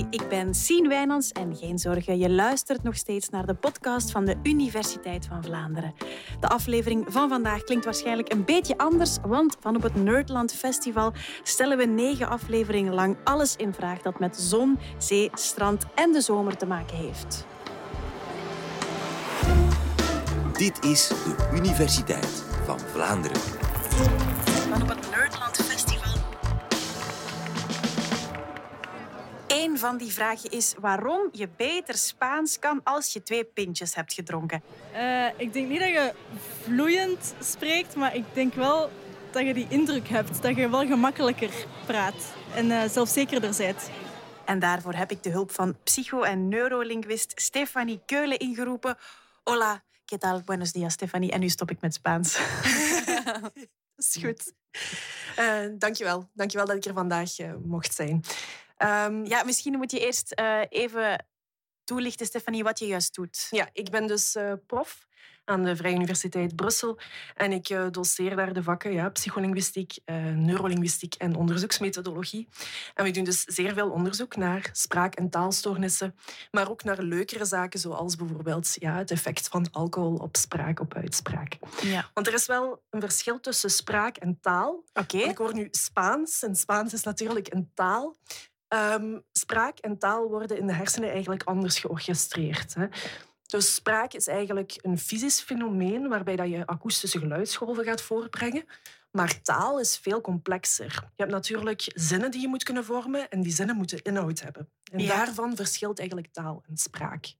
Hey, ik ben Sien Wijnands en geen zorgen, je luistert nog steeds naar de podcast van de Universiteit van Vlaanderen. De aflevering van vandaag klinkt waarschijnlijk een beetje anders, want van op het Nerdland Festival stellen we negen afleveringen lang alles in vraag dat met zon, zee, strand en de zomer te maken heeft. Dit is de Universiteit van Vlaanderen. Van op het Nerdland Eén van die vragen is waarom je beter Spaans kan als je twee pintjes hebt gedronken. Eh, ik denk niet dat je vloeiend spreekt, maar ik denk wel dat je die indruk hebt. Dat je wel gemakkelijker praat en uh, zelfzekerder bent. En daarvoor heb ik de hulp van psycho- en neurolinguist Stefanie Keulen ingeroepen. Hola, ¿qué tal? Buenos días, Stefanie. En nu stop ik met Spaans. Dat is goed. Uh, dankjewel. Dankjewel dat ik er vandaag uh, mocht zijn. Um, ja, misschien moet je eerst uh, even toelichten, Stefanie, wat je juist doet. Ja, ik ben dus prof aan de Vrije Universiteit Brussel. En ik uh, doseer daar de vakken ja, psycholinguïstiek, uh, neurolinguïstiek en onderzoeksmethodologie. En we doen dus zeer veel onderzoek naar spraak- en taalstoornissen, maar ook naar leukere zaken, zoals bijvoorbeeld ja, het effect van alcohol op spraak, op uitspraak. Ja. Want er is wel een verschil tussen spraak en taal. Okay. Ik hoor nu Spaans, en Spaans is natuurlijk een taal. Um, spraak en taal worden in de hersenen eigenlijk anders georchestreerd. Hè. Dus spraak is eigenlijk een fysisch fenomeen waarbij dat je akoestische geluidsgolven gaat voortbrengen. Maar taal is veel complexer. Je hebt natuurlijk zinnen die je moet kunnen vormen en die zinnen moeten inhoud hebben. En Ja. daarvan verschilt eigenlijk taal en spraak.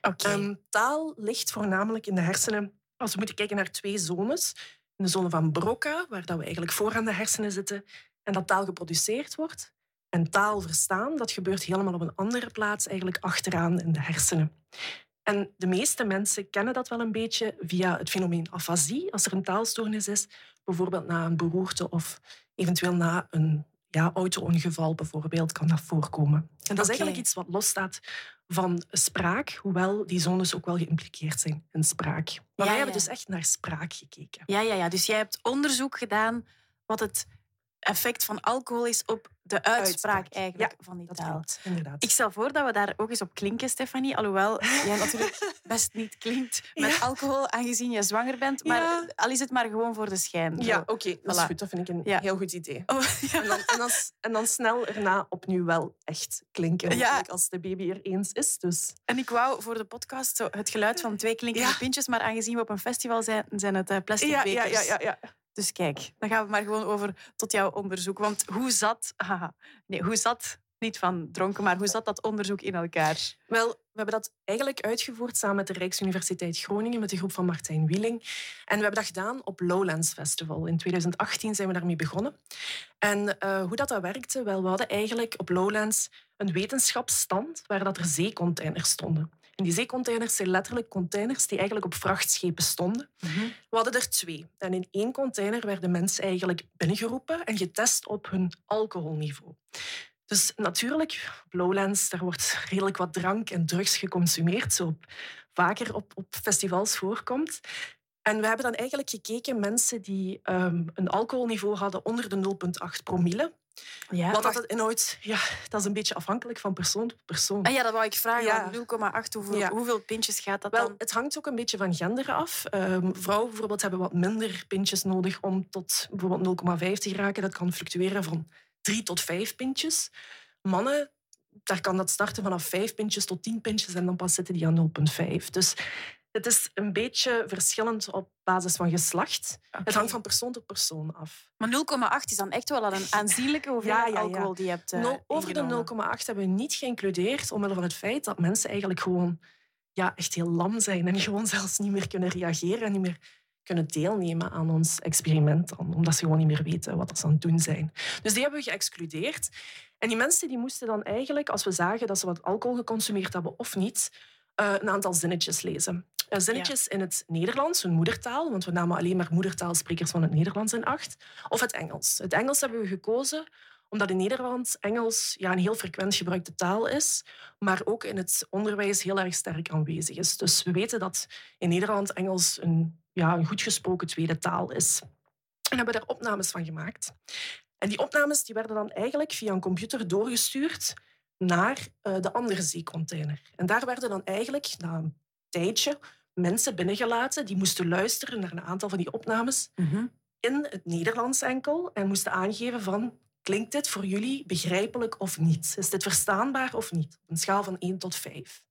Oké. Ehm, taal ligt voornamelijk in de hersenen. Als we moeten kijken naar twee zones. In de zone van Broca, waar dat we eigenlijk voor aan de hersenen zitten en dat taal geproduceerd wordt. En taal verstaan, dat gebeurt helemaal op een andere plaats, eigenlijk achteraan in de hersenen. En de meeste mensen kennen dat wel een beetje via het fenomeen afasie, als er een taalstoornis is, bijvoorbeeld na een beroerte of eventueel na een ja, auto-ongeval bijvoorbeeld, kan dat voorkomen. En dat is eigenlijk iets wat losstaat van spraak, hoewel die zones ook wel geïmpliceerd zijn in spraak. Maar Ja, wij hebben dus echt naar spraak gekeken. Ja, ja, ja. Dus jij hebt onderzoek gedaan wat het effect van alcohol is op de uitspraak, Uitspraak. eigenlijk Ja, van die Dat taal. klopt, inderdaad. Ik stel voor dat we daar ook eens op klinken, Stefanie. Alhoewel jij natuurlijk best niet klinkt met Ja. alcohol, aangezien je zwanger bent. Maar Ja. al is het maar gewoon voor de schijn. Ja, oké, dat is goed. Dat vind ik een heel goed idee. Oh. En dan, en, dan, en dan snel erna opnieuw wel echt klinken. Ja. Als de baby er eens is. Dus. En ik wou voor de podcast zo het geluid van twee klinkende pintjes, maar aangezien we op een festival zijn, zijn het eh, plastic bekers. ja, ja, ja. Dus kijk, dan gaan we maar gewoon over tot jouw onderzoek. Want hoe zat, nee, hoe zat, niet van dronken, maar hoe zat dat onderzoek in elkaar? Wel, we hebben dat eigenlijk uitgevoerd samen met de Rijksuniversiteit Groningen, met de groep van Martijn Wieling. En we hebben dat gedaan op Lowlands Festival. In 2018 zijn we daarmee begonnen. En eh, hoe dat, dat werkte? Wel, we hadden eigenlijk op Lowlands een wetenschapsstand waar dat er zeecontainers stonden. En die zeecontainers zijn letterlijk containers die eigenlijk op vrachtschepen stonden. We hadden er twee. En in één container werden mensen eigenlijk binnengeroepen en getest op hun alcoholniveau. Dus natuurlijk, op Lowlands, daar wordt redelijk wat drank en drugs geconsumeerd, zo op- vaker op, op festivals voorkomt. En we hebben dan eigenlijk gekeken mensen die ehm, een alcoholniveau hadden onder de 0,8 promille. Ja, Wat dat het inhoudt, ja, dat is een beetje afhankelijk van persoon tot persoon. Ah ja, dat wou ik vragen. Ja. 0,8, hoeveel, Ja. hoeveel pintjes gaat dat Wel, dan? het hangt ook een beetje van gender af. Ehm, vrouwen bijvoorbeeld hebben wat minder pintjes nodig om tot bijvoorbeeld 0,5 te geraken. Dat kan fluctueren van 3 tot 5 pintjes. Mannen, daar kan dat starten vanaf 5 pintjes tot 10 pintjes en dan pas zitten die aan 0,5. Dus het is een beetje verschillend op basis van geslacht. Het hangt van persoon tot persoon af. Maar 0,8 is dan echt wel een aanzienlijke hoeveelheid Ja, ja, ja. alcohol die je hebt eh, over de ingenomen. 0,8 hebben we niet geïncludeerd, omwille van het feit dat mensen eigenlijk gewoon ja, echt heel lam zijn en gewoon zelfs niet meer kunnen reageren en niet meer kunnen deelnemen aan ons experiment, dan, omdat ze gewoon niet meer weten wat ze aan het doen zijn. Dus die hebben we geëxcludeerd. En die mensen die moesten dan eigenlijk, als we zagen dat ze wat alcohol geconsumeerd hebben of niet, eh, een aantal zinnetjes lezen. Eh, zinnetjes in het Nederlands, hun moedertaal, want we namen alleen maar moedertaalsprekers van het Nederlands in acht, of het Engels. Het Engels hebben we gekozen omdat in Nederland Engels ja, een heel frequent gebruikte taal is, maar ook in het onderwijs heel erg sterk aanwezig is. Dus we weten dat in Nederland Engels een, ja, een goed gesproken tweede taal is. En hebben daar opnames van gemaakt. En die opnames die werden dan eigenlijk via een computer doorgestuurd naar uh, de andere zeecontainer. En daar werden dan eigenlijk na een tijdje mensen binnengelaten die moesten luisteren naar een aantal van die opnames Mhm. in het Nederlands enkel en moesten aangeven van klinkt dit voor jullie begrijpelijk of niet? Is dit verstaanbaar of niet? Op een schaal van 1 tot 5.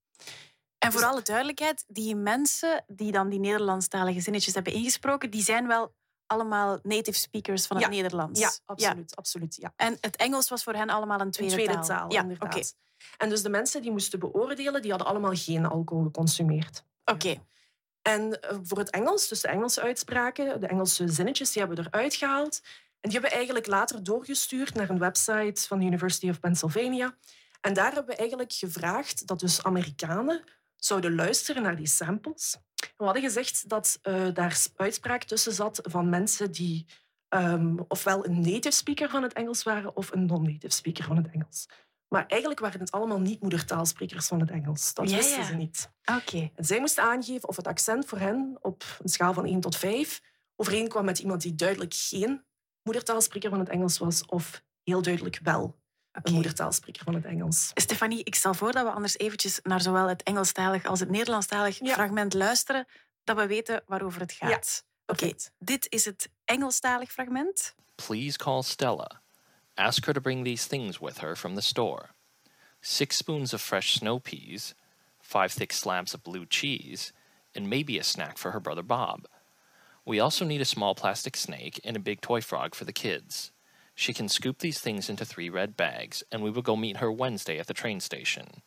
En voor alle duidelijkheid, die mensen die dan die Nederlandstalige zinnetjes hebben ingesproken, die zijn wel allemaal native speakers van het Ja. Nederlands. Ja, absoluut. absoluut ja. En het Engels was voor hen allemaal een Een tweede, taal, Ja, inderdaad. En dus de mensen die moesten beoordelen, die hadden allemaal geen alcohol geconsumeerd. Oké. En eh, voor het Engels, dus de Engelse uitspraken, de Engelse zinnetjes, die hebben we eruit gehaald. En die hebben we eigenlijk later doorgestuurd naar een website van de University of Pennsylvania. En daar hebben we eigenlijk gevraagd dat dus Amerikanen zouden luisteren naar die samples. We hadden gezegd dat eh, daar uitspraak tussen zat van mensen die ehm, ofwel een native speaker van het Engels waren of een non-native speaker van het Engels. Maar eigenlijk waren het allemaal niet moedertaalsprekers van het Engels. Dat Ja, wisten ja. ze niet. Oké. En zij moesten aangeven of het accent voor hen op een schaal van 1 tot 5 overeenkwam met iemand die duidelijk geen moedertaalspreker van het Engels was of heel duidelijk wel een moedertaalspreker van het Engels. Stefanie, ik stel voor dat we anders eventjes naar zowel het Engelstalig als het Nederlandstalig Ja. fragment luisteren, dat we weten waarover het gaat. Oké, dit is het Engelstalig fragment. Please call Stella. Ask her to bring these things with her from the store six spoons of fresh snow peas, five thick slabs of blue cheese, and maybe a snack for her brother Bob. We also need a small plastic snake and a big toy frog for the kids. She can scoop these things into three red bags, and we will go meet her Wednesday at the train station.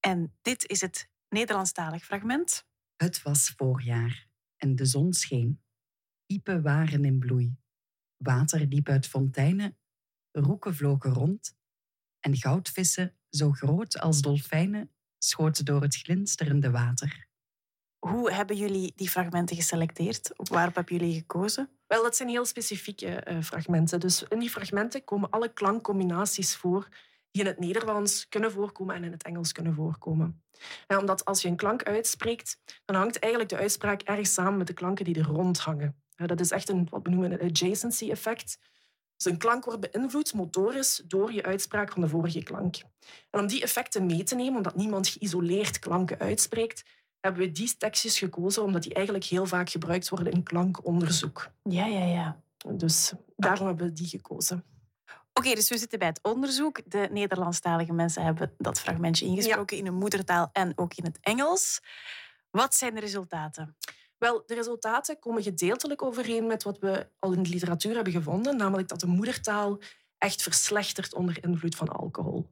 En dit is het Nederlandstalig fragment. Het was voorjaar en de zon scheen. Iepen waren in bloei. Water liep uit fonteinen, roeken vlogen rond en goudvissen, zo groot als dolfijnen, schoten door het glinsterende water. Hoe hebben jullie die fragmenten geselecteerd? Waarop hebben jullie gekozen? Wel, dat zijn heel specifieke eh, fragmenten. Dus in die fragmenten komen alle klankcombinaties voor die in het Nederlands kunnen voorkomen en in het Engels kunnen voorkomen. En omdat als je een klank uitspreekt, dan hangt eigenlijk de uitspraak erg samen met de klanken die er rond hangen. Ja, dat is echt een, wat we noemen een adjacency effect. Dus een klank wordt beïnvloed motorisch door je uitspraak van de vorige klank. En om die effecten mee te nemen, omdat niemand geïsoleerd klanken uitspreekt, hebben we die tekstjes gekozen omdat die eigenlijk heel vaak gebruikt worden in klankonderzoek. Ja, ja, ja. Dus daarom hebben we die gekozen. Oké, dus we zitten bij het onderzoek. De Nederlandstalige mensen hebben dat fragmentje ingesproken in hun moedertaal en ook in het Engels. Wat zijn de resultaten? Wel, de resultaten komen gedeeltelijk overeen met wat we al in de literatuur hebben gevonden, namelijk dat de moedertaal echt verslechtert onder invloed van alcohol.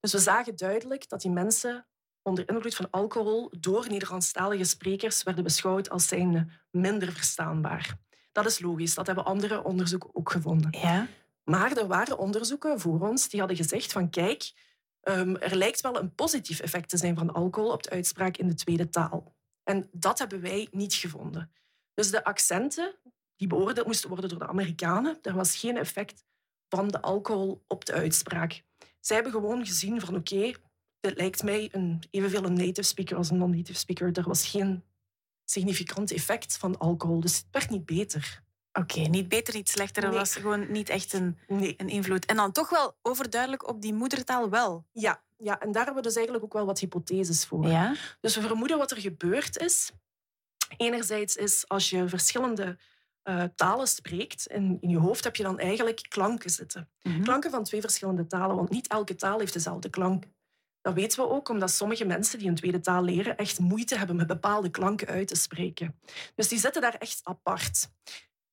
Dus we zagen duidelijk dat die mensen onder invloed van alcohol door Nederlandstalige sprekers werden beschouwd als zijnde minder verstaanbaar. Dat is logisch, dat hebben andere onderzoeken ook gevonden. Ja. Maar er waren onderzoeken voor ons die hadden gezegd van kijk, ehm, er lijkt wel een positief effect te zijn van alcohol op de uitspraak in de tweede taal. En dat hebben wij niet gevonden. Dus de accenten die beoordeeld moesten worden door de Amerikanen, er was geen effect van de alcohol op de uitspraak. Zij hebben gewoon gezien van oké, dit lijkt mij een, evenveel een native speaker als een non-native speaker. Er was geen significant effect van alcohol, dus het werd niet beter. Oké, niet beter, niet slechter. Er Nee. was gewoon niet echt een, Nee. een invloed. En dan toch wel overduidelijk op die moedertaal wel. Ja, ja, en daar hebben we dus eigenlijk ook wel wat hypotheses voor. Ja? Dus we vermoeden wat er gebeurd is. Enerzijds is als je verschillende eh, talen spreekt, en in je hoofd heb je dan eigenlijk klanken zitten. Mhm. Klanken van twee verschillende talen, want niet elke taal heeft dezelfde klank. Dat weten we ook omdat sommige mensen die een tweede taal leren echt moeite hebben met bepaalde klanken uit te spreken. Dus die zitten daar echt apart.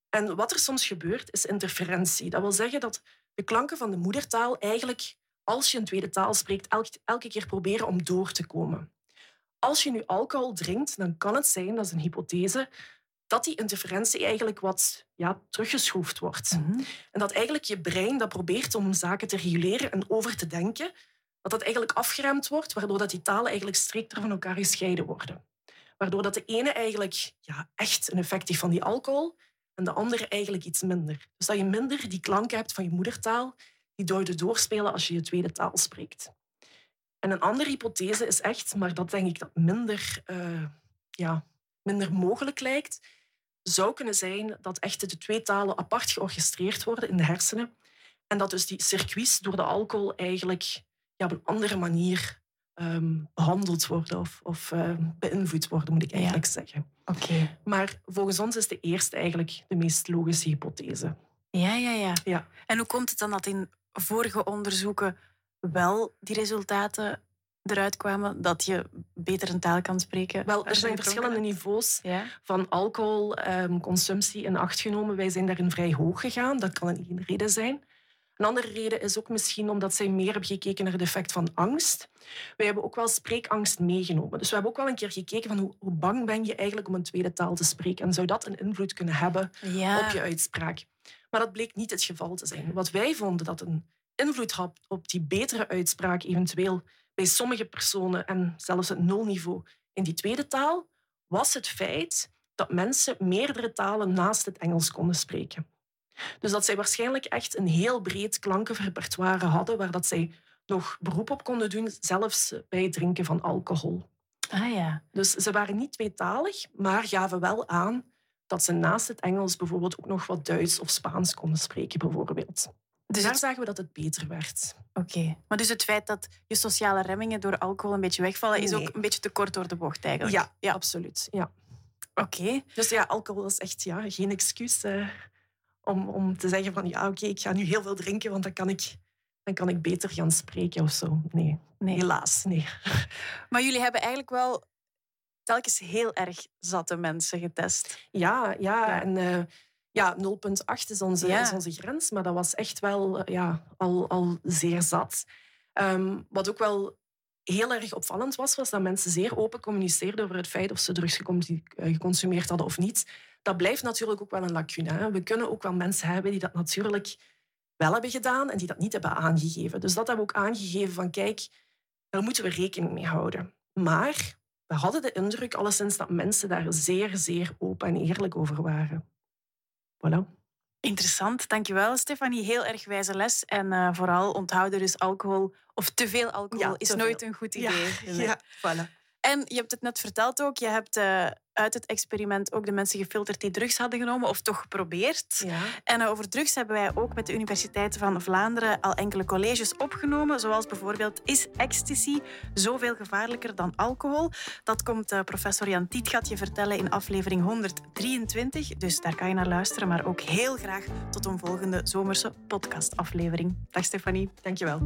En wat er soms gebeurt, is interferentie. Dat wil zeggen dat de klanken van de moedertaal eigenlijk, als je een tweede taal spreekt, elke, keer proberen om door te komen. Als je nu alcohol drinkt, dan kan het zijn, dat is een hypothese, dat die interferentie eigenlijk wat ja, teruggeschroefd wordt. Mhm. En dat eigenlijk je brein dat probeert om zaken te reguleren en over te denken, dat dat eigenlijk afgeremd wordt, waardoor dat die talen eigenlijk strikter van elkaar gescheiden worden. Waardoor dat de ene eigenlijk ja, echt een effect heeft van die alcohol en de andere eigenlijk iets minder. Dus dat je minder die klank hebt van je moedertaal die door de doorspelen als je je tweede taal spreekt. En een andere hypothese is echt, maar dat denk ik dat minder, eh, ja, minder mogelijk lijkt, zou kunnen zijn dat echt de twee talen apart georchestreerd worden in de hersenen. En dat dus die circuits door de alcohol eigenlijk ja, op een andere manier ehm, behandeld worden of, of ehm, beïnvloed worden, moet ik eigenlijk zeggen. Oké. Maar volgens ons is de eerste eigenlijk de meest logische hypothese. Ja, ja, ja, Ja. En hoe komt het dan dat in vorige onderzoeken wel die resultaten eruit kwamen dat je beter een taal kan spreken? Wel, er zijn verschillende niveaus Ja. van alcoholconsumptie in acht genomen. Wij zijn daarin vrij hoog gegaan. Dat kan een reden zijn. Een andere reden is ook misschien omdat zij meer hebben gekeken naar het effect van angst. Wij hebben ook wel spreekangst meegenomen. Dus we hebben ook wel een keer gekeken van hoe, hoe bang ben je eigenlijk om een tweede taal te spreken. En zou dat een invloed kunnen hebben Ja. op je uitspraak? Maar dat bleek niet het geval te zijn. Wat wij vonden dat een invloed had op die betere uitspraak, eventueel bij sommige personen en zelfs het nulniveau in die tweede taal, was het feit dat mensen meerdere talen naast het Engels konden spreken. Dus dat zij waarschijnlijk echt een heel breed klankenrepertoire hadden, waar dat zij nog beroep op konden doen, zelfs bij het drinken van alcohol. Ah ja. Dus ze waren niet tweetalig, maar gaven wel aan dat ze naast het Engels bijvoorbeeld ook nog wat Duits of Spaans konden spreken, bijvoorbeeld. Dus Daar het, zagen we dat het beter werd. oké. Maar dus het feit dat je sociale remmingen door alcohol een beetje wegvallen, is ook een beetje te kort door de bocht eigenlijk. Ja, Ja. absoluut. Ja. Oké. Dus ja, alcohol is echt ja, geen excuus eh, om, om te zeggen van ja, oké, ik ga nu heel veel drinken, want dan kan ik, dan kan ik beter gaan spreken of zo. Nee, Nee. helaas, nee. Maar jullie hebben eigenlijk wel telkens heel erg zatte mensen getest. Ja, ja, Ja. en eh, ja, 0,8 is onze, Ja. is onze grens, maar dat was echt wel eh, ja, al, al zeer zat. Ehm, wat ook wel heel erg opvallend was, was dat mensen zeer open communiceerden over het feit of ze drugs eh, geconsumeerd hadden of niet. Dat blijft natuurlijk ook wel een lacune. Hè. We kunnen ook wel mensen hebben die dat natuurlijk wel hebben gedaan en die dat niet hebben aangegeven. Dus dat hebben we ook aangegeven van kijk, daar moeten we rekening mee houden. Maar we hadden de indruk alleszins dat mensen daar zeer, zeer open en eerlijk over waren. Voilà. Interessant, dankjewel Stefanie. Heel erg wijze les. En eh, vooral onthouden dus alcohol, of te veel alcohol, Ja, is te nooit veel. een goed idee. Ja, voilà. En je hebt het net verteld ook, je hebt eh, uit het experiment ook de mensen gefilterd die drugs hadden genomen, of toch geprobeerd. Ja. En over drugs hebben wij ook met de Universiteit van Vlaanderen al enkele colleges opgenomen, zoals bijvoorbeeld Is ecstasy zoveel gevaarlijker dan alcohol? Dat komt eh, professor Jan Tietgat je vertellen in aflevering 123, dus daar kan je naar luisteren, maar ook heel graag tot een volgende zomerse podcastaflevering. Dag Stefanie. Dankjewel.